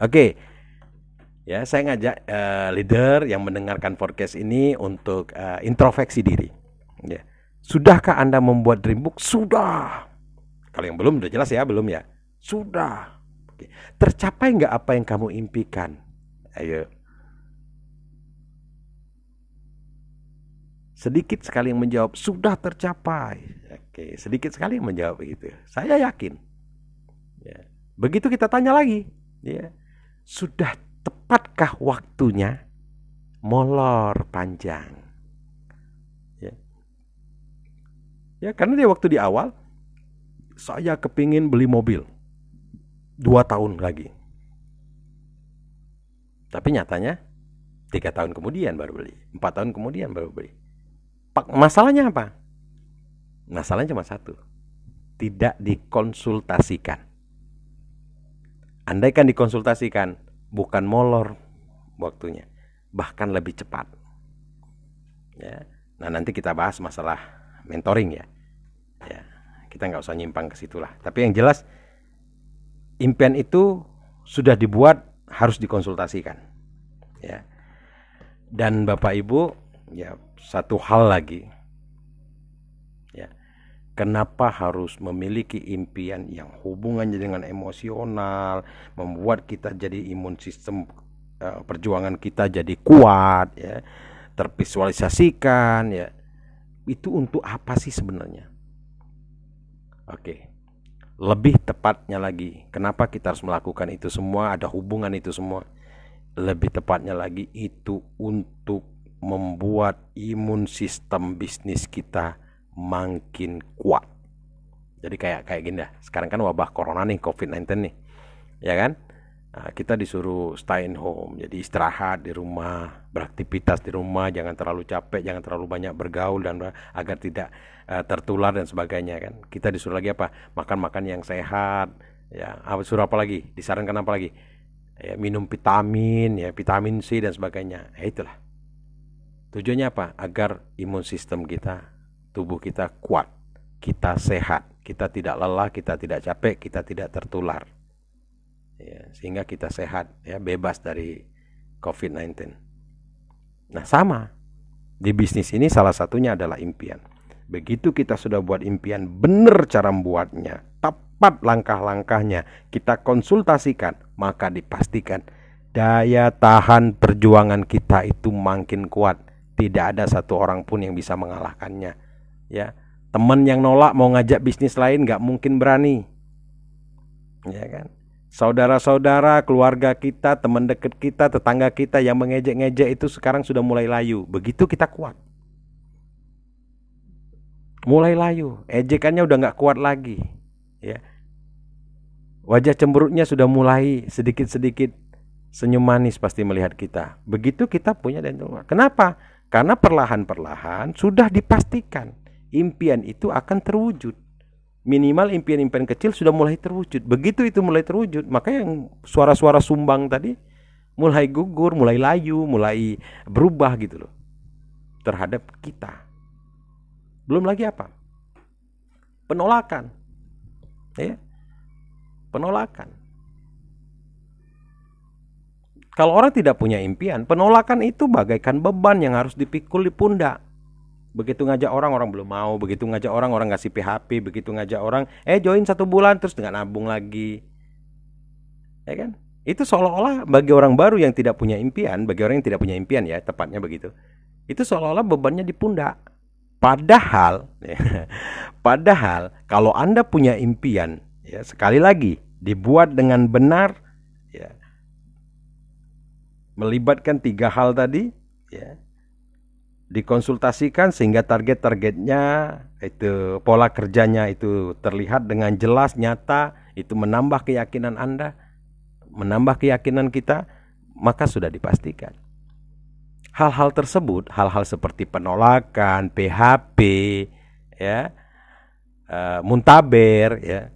Oke. Ya, saya ngajak uh, leader yang mendengarkan podcast ini untuk uh, introspeksi diri. Ya. Sudahkah Anda membuat Dreambook? Sudah. Kalau yang belum udah jelas ya, belum ya. Sudah. Tercapai nggak apa yang kamu impikan? Ayo. Sedikit sekali yang menjawab, sudah tercapai. Oke, sedikit sekali yang menjawab begitu. Saya yakin. Ya. Begitu kita tanya lagi, ya, sudah tepatkah waktunya molor panjang? Ya, ya karena dia waktu di awal, saya kepingin beli mobil dua tahun lagi. Tapi nyatanya tiga tahun kemudian baru beli, empat tahun kemudian baru beli. Masalahnya apa? Masalahnya cuma satu, tidak dikonsultasikan. Andai kan dikonsultasikan, bukan molor waktunya, bahkan lebih cepat. Ya. Nah nanti kita bahas masalah mentoring ya. Ya, kita nggak usah nyimpang ke situlah. Tapi yang jelas impian itu sudah dibuat harus dikonsultasikan. Ya. Dan Bapak Ibu ya satu hal lagi. Ya. Kenapa harus memiliki impian yang hubungannya dengan emosional membuat kita jadi imun sistem uh, perjuangan kita jadi kuat ya tervisualisasikan ya. Itu untuk apa sih sebenarnya? Oke. okay lebih tepatnya lagi, kenapa kita harus melakukan itu semua? Ada hubungan itu semua. Lebih tepatnya lagi, itu untuk membuat imun sistem bisnis kita makin kuat. Jadi kayak kayak gini dah. Sekarang kan wabah corona nih, COVID-19 nih. Ya kan? Nah, kita disuruh stay in home, jadi istirahat di rumah, beraktivitas di rumah, jangan terlalu capek, jangan terlalu banyak bergaul dan agar tidak uh, tertular dan sebagainya kan. Kita disuruh lagi apa? Makan-makan yang sehat, ya. Apa suruh apa lagi? Disarankan apa lagi? Ya, minum vitamin, ya, vitamin C dan sebagainya. Ya, itulah. Tujuannya apa? Agar imun sistem kita, tubuh kita kuat, kita sehat, kita tidak lelah, kita tidak capek, kita tidak tertular ya, sehingga kita sehat ya bebas dari COVID-19. Nah sama di bisnis ini salah satunya adalah impian. Begitu kita sudah buat impian, benar cara membuatnya, tepat langkah-langkahnya, kita konsultasikan, maka dipastikan daya tahan perjuangan kita itu makin kuat. Tidak ada satu orang pun yang bisa mengalahkannya. Ya, teman yang nolak mau ngajak bisnis lain nggak mungkin berani. Ya kan? Saudara-saudara, keluarga kita, teman dekat kita, tetangga kita yang mengejek-ngejek itu sekarang sudah mulai layu. Begitu kita kuat. Mulai layu, ejekannya udah nggak kuat lagi. Ya. Wajah cemberutnya sudah mulai sedikit-sedikit senyum manis pasti melihat kita. Begitu kita punya dan Kenapa? Karena perlahan-perlahan sudah dipastikan impian itu akan terwujud minimal impian-impian kecil sudah mulai terwujud. Begitu itu mulai terwujud, maka yang suara-suara sumbang tadi mulai gugur, mulai layu, mulai berubah gitu loh terhadap kita. Belum lagi apa? Penolakan. Ya. Penolakan. Kalau orang tidak punya impian, penolakan itu bagaikan beban yang harus dipikul di pundak. Begitu ngajak orang orang belum mau, begitu ngajak orang orang ngasih PHP, begitu ngajak orang eh join satu bulan terus dengan nabung lagi. Ya kan? Itu seolah-olah bagi orang baru yang tidak punya impian, bagi orang yang tidak punya impian ya, tepatnya begitu. Itu seolah-olah bebannya di pundak. Padahal ya, padahal kalau Anda punya impian, ya sekali lagi dibuat dengan benar ya melibatkan tiga hal tadi ya dikonsultasikan sehingga target-targetnya itu pola kerjanya itu terlihat dengan jelas nyata itu menambah keyakinan Anda menambah keyakinan kita maka sudah dipastikan hal-hal tersebut hal-hal seperti penolakan PHP ya uh, muntaber ya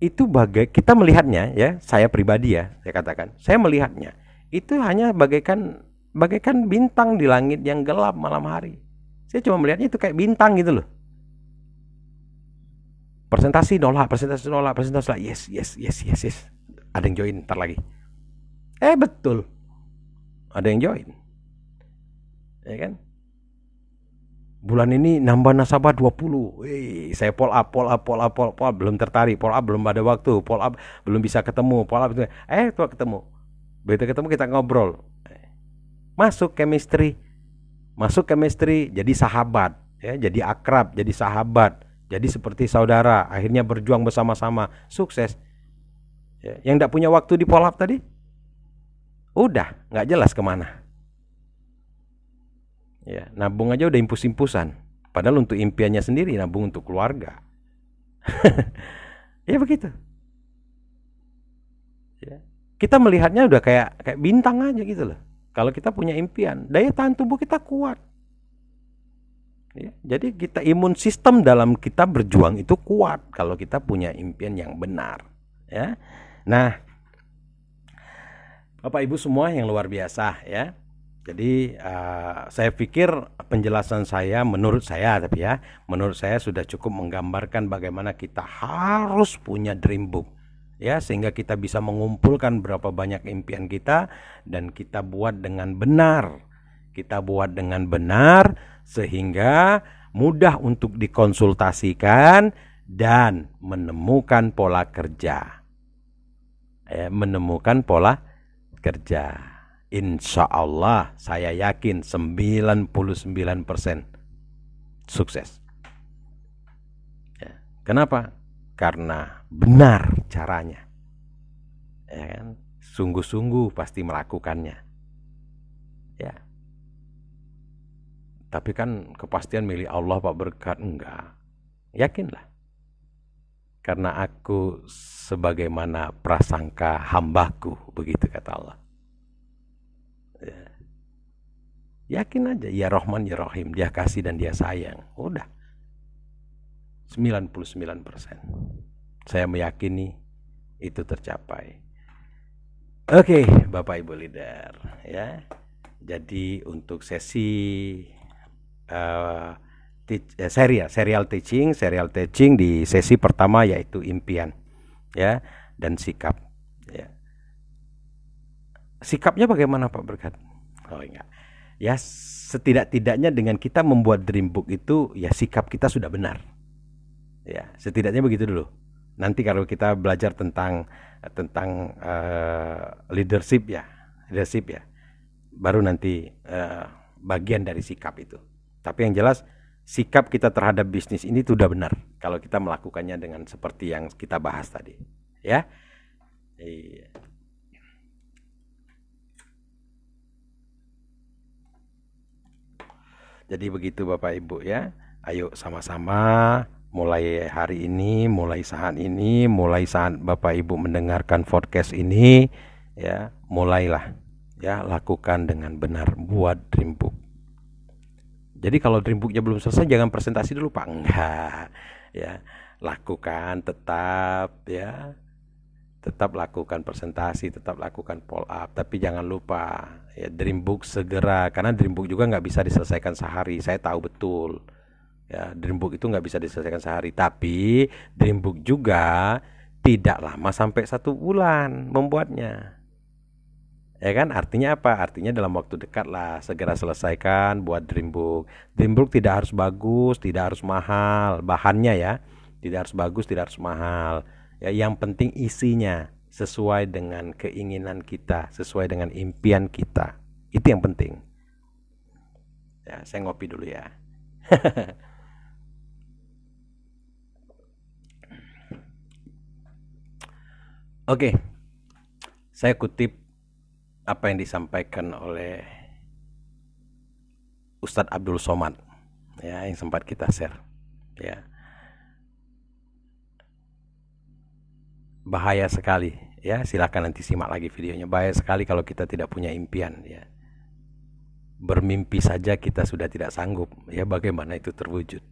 itu bagai kita melihatnya ya saya pribadi ya saya katakan saya melihatnya itu hanya bagaikan bagaikan bintang di langit yang gelap malam hari. Saya cuma melihatnya itu kayak bintang gitu loh. Presentasi nolak presentasi nolak presentasi nolak. Yes yes yes yes yes. Ada yang join ntar lagi. Eh betul ada yang join. Ya kan? Bulan ini nambah nasabah 20 Wih, saya pull up, pull up, pull up, pull up, belum tertarik, pull up belum ada waktu, pull up belum bisa ketemu, pull up. Eh tuh ketemu. Begitu ketemu kita ngobrol. Masuk chemistry. Masuk chemistry jadi sahabat, ya, jadi akrab, jadi sahabat, jadi seperti saudara, akhirnya berjuang bersama-sama, sukses. Ya, yang tidak punya waktu di pull up tadi, udah nggak jelas ke mana. Ya, nabung aja udah impus-impusan. Padahal untuk impiannya sendiri nabung untuk keluarga. ya begitu. Ya. Kita melihatnya udah kayak kayak bintang aja gitu loh. Kalau kita punya impian, daya tahan tubuh kita kuat. Ya, jadi kita imun sistem dalam kita berjuang itu kuat kalau kita punya impian yang benar. Ya, nah, Bapak Ibu semua yang luar biasa ya. Jadi uh, saya pikir penjelasan saya menurut saya tapi ya, menurut saya sudah cukup menggambarkan bagaimana kita harus punya dream book ya sehingga kita bisa mengumpulkan berapa banyak impian kita dan kita buat dengan benar. Kita buat dengan benar sehingga mudah untuk dikonsultasikan dan menemukan pola kerja. Ya, menemukan pola kerja. Insya Allah saya yakin 99% sukses. Ya. Kenapa? Karena benar caranya. Ya kan? Sungguh-sungguh pasti melakukannya. Ya. Tapi kan kepastian milik Allah Pak berkat enggak. Yakinlah. Karena aku sebagaimana prasangka hambaku, begitu kata Allah. Ya. Yakin aja, ya Rahman, ya Rahim. Dia kasih dan dia sayang. Udah. 99%. Saya meyakini itu tercapai. Oke, Bapak Ibu leader, ya. Jadi untuk sesi uh, uh, serial serial teaching, serial teaching di sesi pertama yaitu impian, ya, dan sikap, ya sikapnya bagaimana Pak Berkat? Oh enggak. Ya setidak-tidaknya dengan kita membuat dream book itu ya sikap kita sudah benar. Ya, setidaknya begitu dulu. Nanti kalau kita belajar tentang tentang uh, leadership ya, leadership ya. Baru nanti uh, bagian dari sikap itu. Tapi yang jelas sikap kita terhadap bisnis ini sudah benar kalau kita melakukannya dengan seperti yang kita bahas tadi, ya. Iya. Jadi begitu Bapak Ibu ya. Ayo sama-sama mulai hari ini, mulai saat ini, mulai saat Bapak Ibu mendengarkan podcast ini ya, mulailah ya lakukan dengan benar buat dream book. Jadi kalau dream booknya belum selesai jangan presentasi dulu Pak. Enggak. Ya, lakukan tetap ya tetap lakukan presentasi, tetap lakukan follow up, tapi jangan lupa ya Dreambook segera karena Dreambook juga nggak bisa diselesaikan sehari. Saya tahu betul ya Dreambook itu nggak bisa diselesaikan sehari, tapi Dreambook juga tidak lama sampai satu bulan membuatnya. Ya kan artinya apa? Artinya dalam waktu dekat lah segera selesaikan buat Dreambook. Dreambook tidak harus bagus, tidak harus mahal bahannya ya, tidak harus bagus, tidak harus mahal Ya, yang penting isinya sesuai dengan keinginan kita, sesuai dengan impian kita. Itu yang penting. Ya, saya ngopi dulu ya. Oke. Saya kutip apa yang disampaikan oleh Ustadz Abdul Somad ya yang sempat kita share ya. Bahaya sekali ya. Silakan nanti simak lagi videonya. Bahaya sekali kalau kita tidak punya impian ya. Bermimpi saja kita sudah tidak sanggup ya. Bagaimana itu terwujud?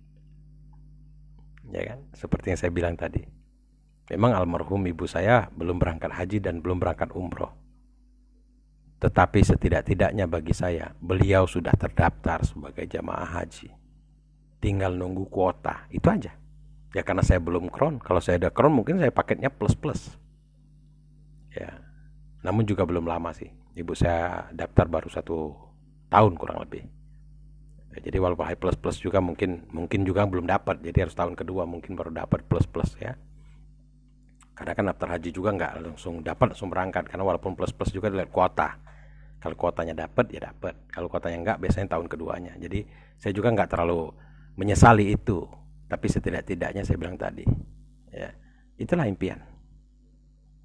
Ya kan? Seperti yang saya bilang tadi. Memang almarhum ibu saya belum berangkat haji dan belum berangkat umroh. Tetapi setidak-tidaknya bagi saya, beliau sudah terdaftar sebagai jamaah haji. Tinggal nunggu kuota, itu aja. Ya karena saya belum kron, kalau saya ada kron mungkin saya paketnya plus-plus. Ya, namun juga belum lama sih. Ibu saya daftar baru satu tahun kurang lebih. Ya, jadi walaupun high plus plus juga mungkin mungkin juga belum dapat. Jadi harus tahun kedua mungkin baru dapat plus plus ya karena kan daftar haji juga nggak langsung dapat langsung berangkat karena walaupun plus plus juga dilihat kuota kalau kuotanya dapat ya dapat kalau kuotanya nggak biasanya tahun keduanya. Jadi saya juga nggak terlalu menyesali itu. Tapi setidak-tidaknya saya bilang tadi ya itulah impian.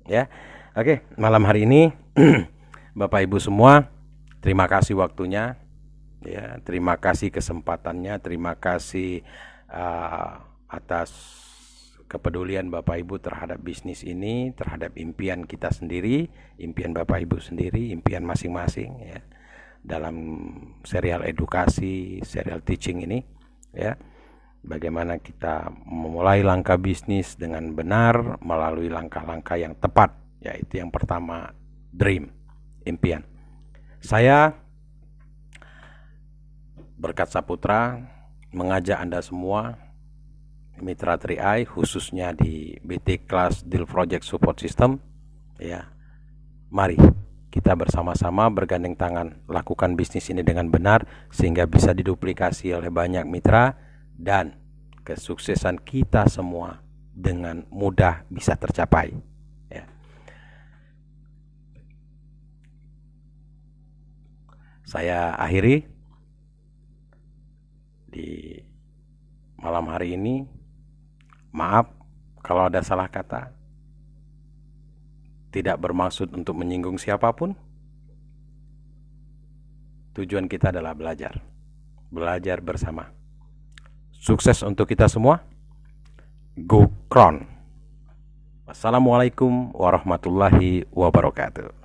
Ya oke malam hari ini bapak ibu semua terima kasih waktunya. Ya terima kasih kesempatannya. Terima kasih uh, atas kepedulian Bapak Ibu terhadap bisnis ini, terhadap impian kita sendiri, impian Bapak Ibu sendiri, impian masing-masing ya. Dalam serial edukasi, serial teaching ini ya. Bagaimana kita memulai langkah bisnis dengan benar melalui langkah-langkah yang tepat, yaitu yang pertama dream, impian. Saya berkat Saputra mengajak Anda semua mitra 3i khususnya di BT Class Deal Project Support System ya mari kita bersama-sama bergandeng tangan lakukan bisnis ini dengan benar sehingga bisa diduplikasi oleh banyak mitra dan kesuksesan kita semua dengan mudah bisa tercapai ya. saya akhiri di malam hari ini Maaf kalau ada salah kata. Tidak bermaksud untuk menyinggung siapa pun. Tujuan kita adalah belajar. Belajar bersama. Sukses untuk kita semua. Go Kron. Wassalamualaikum warahmatullahi wabarakatuh.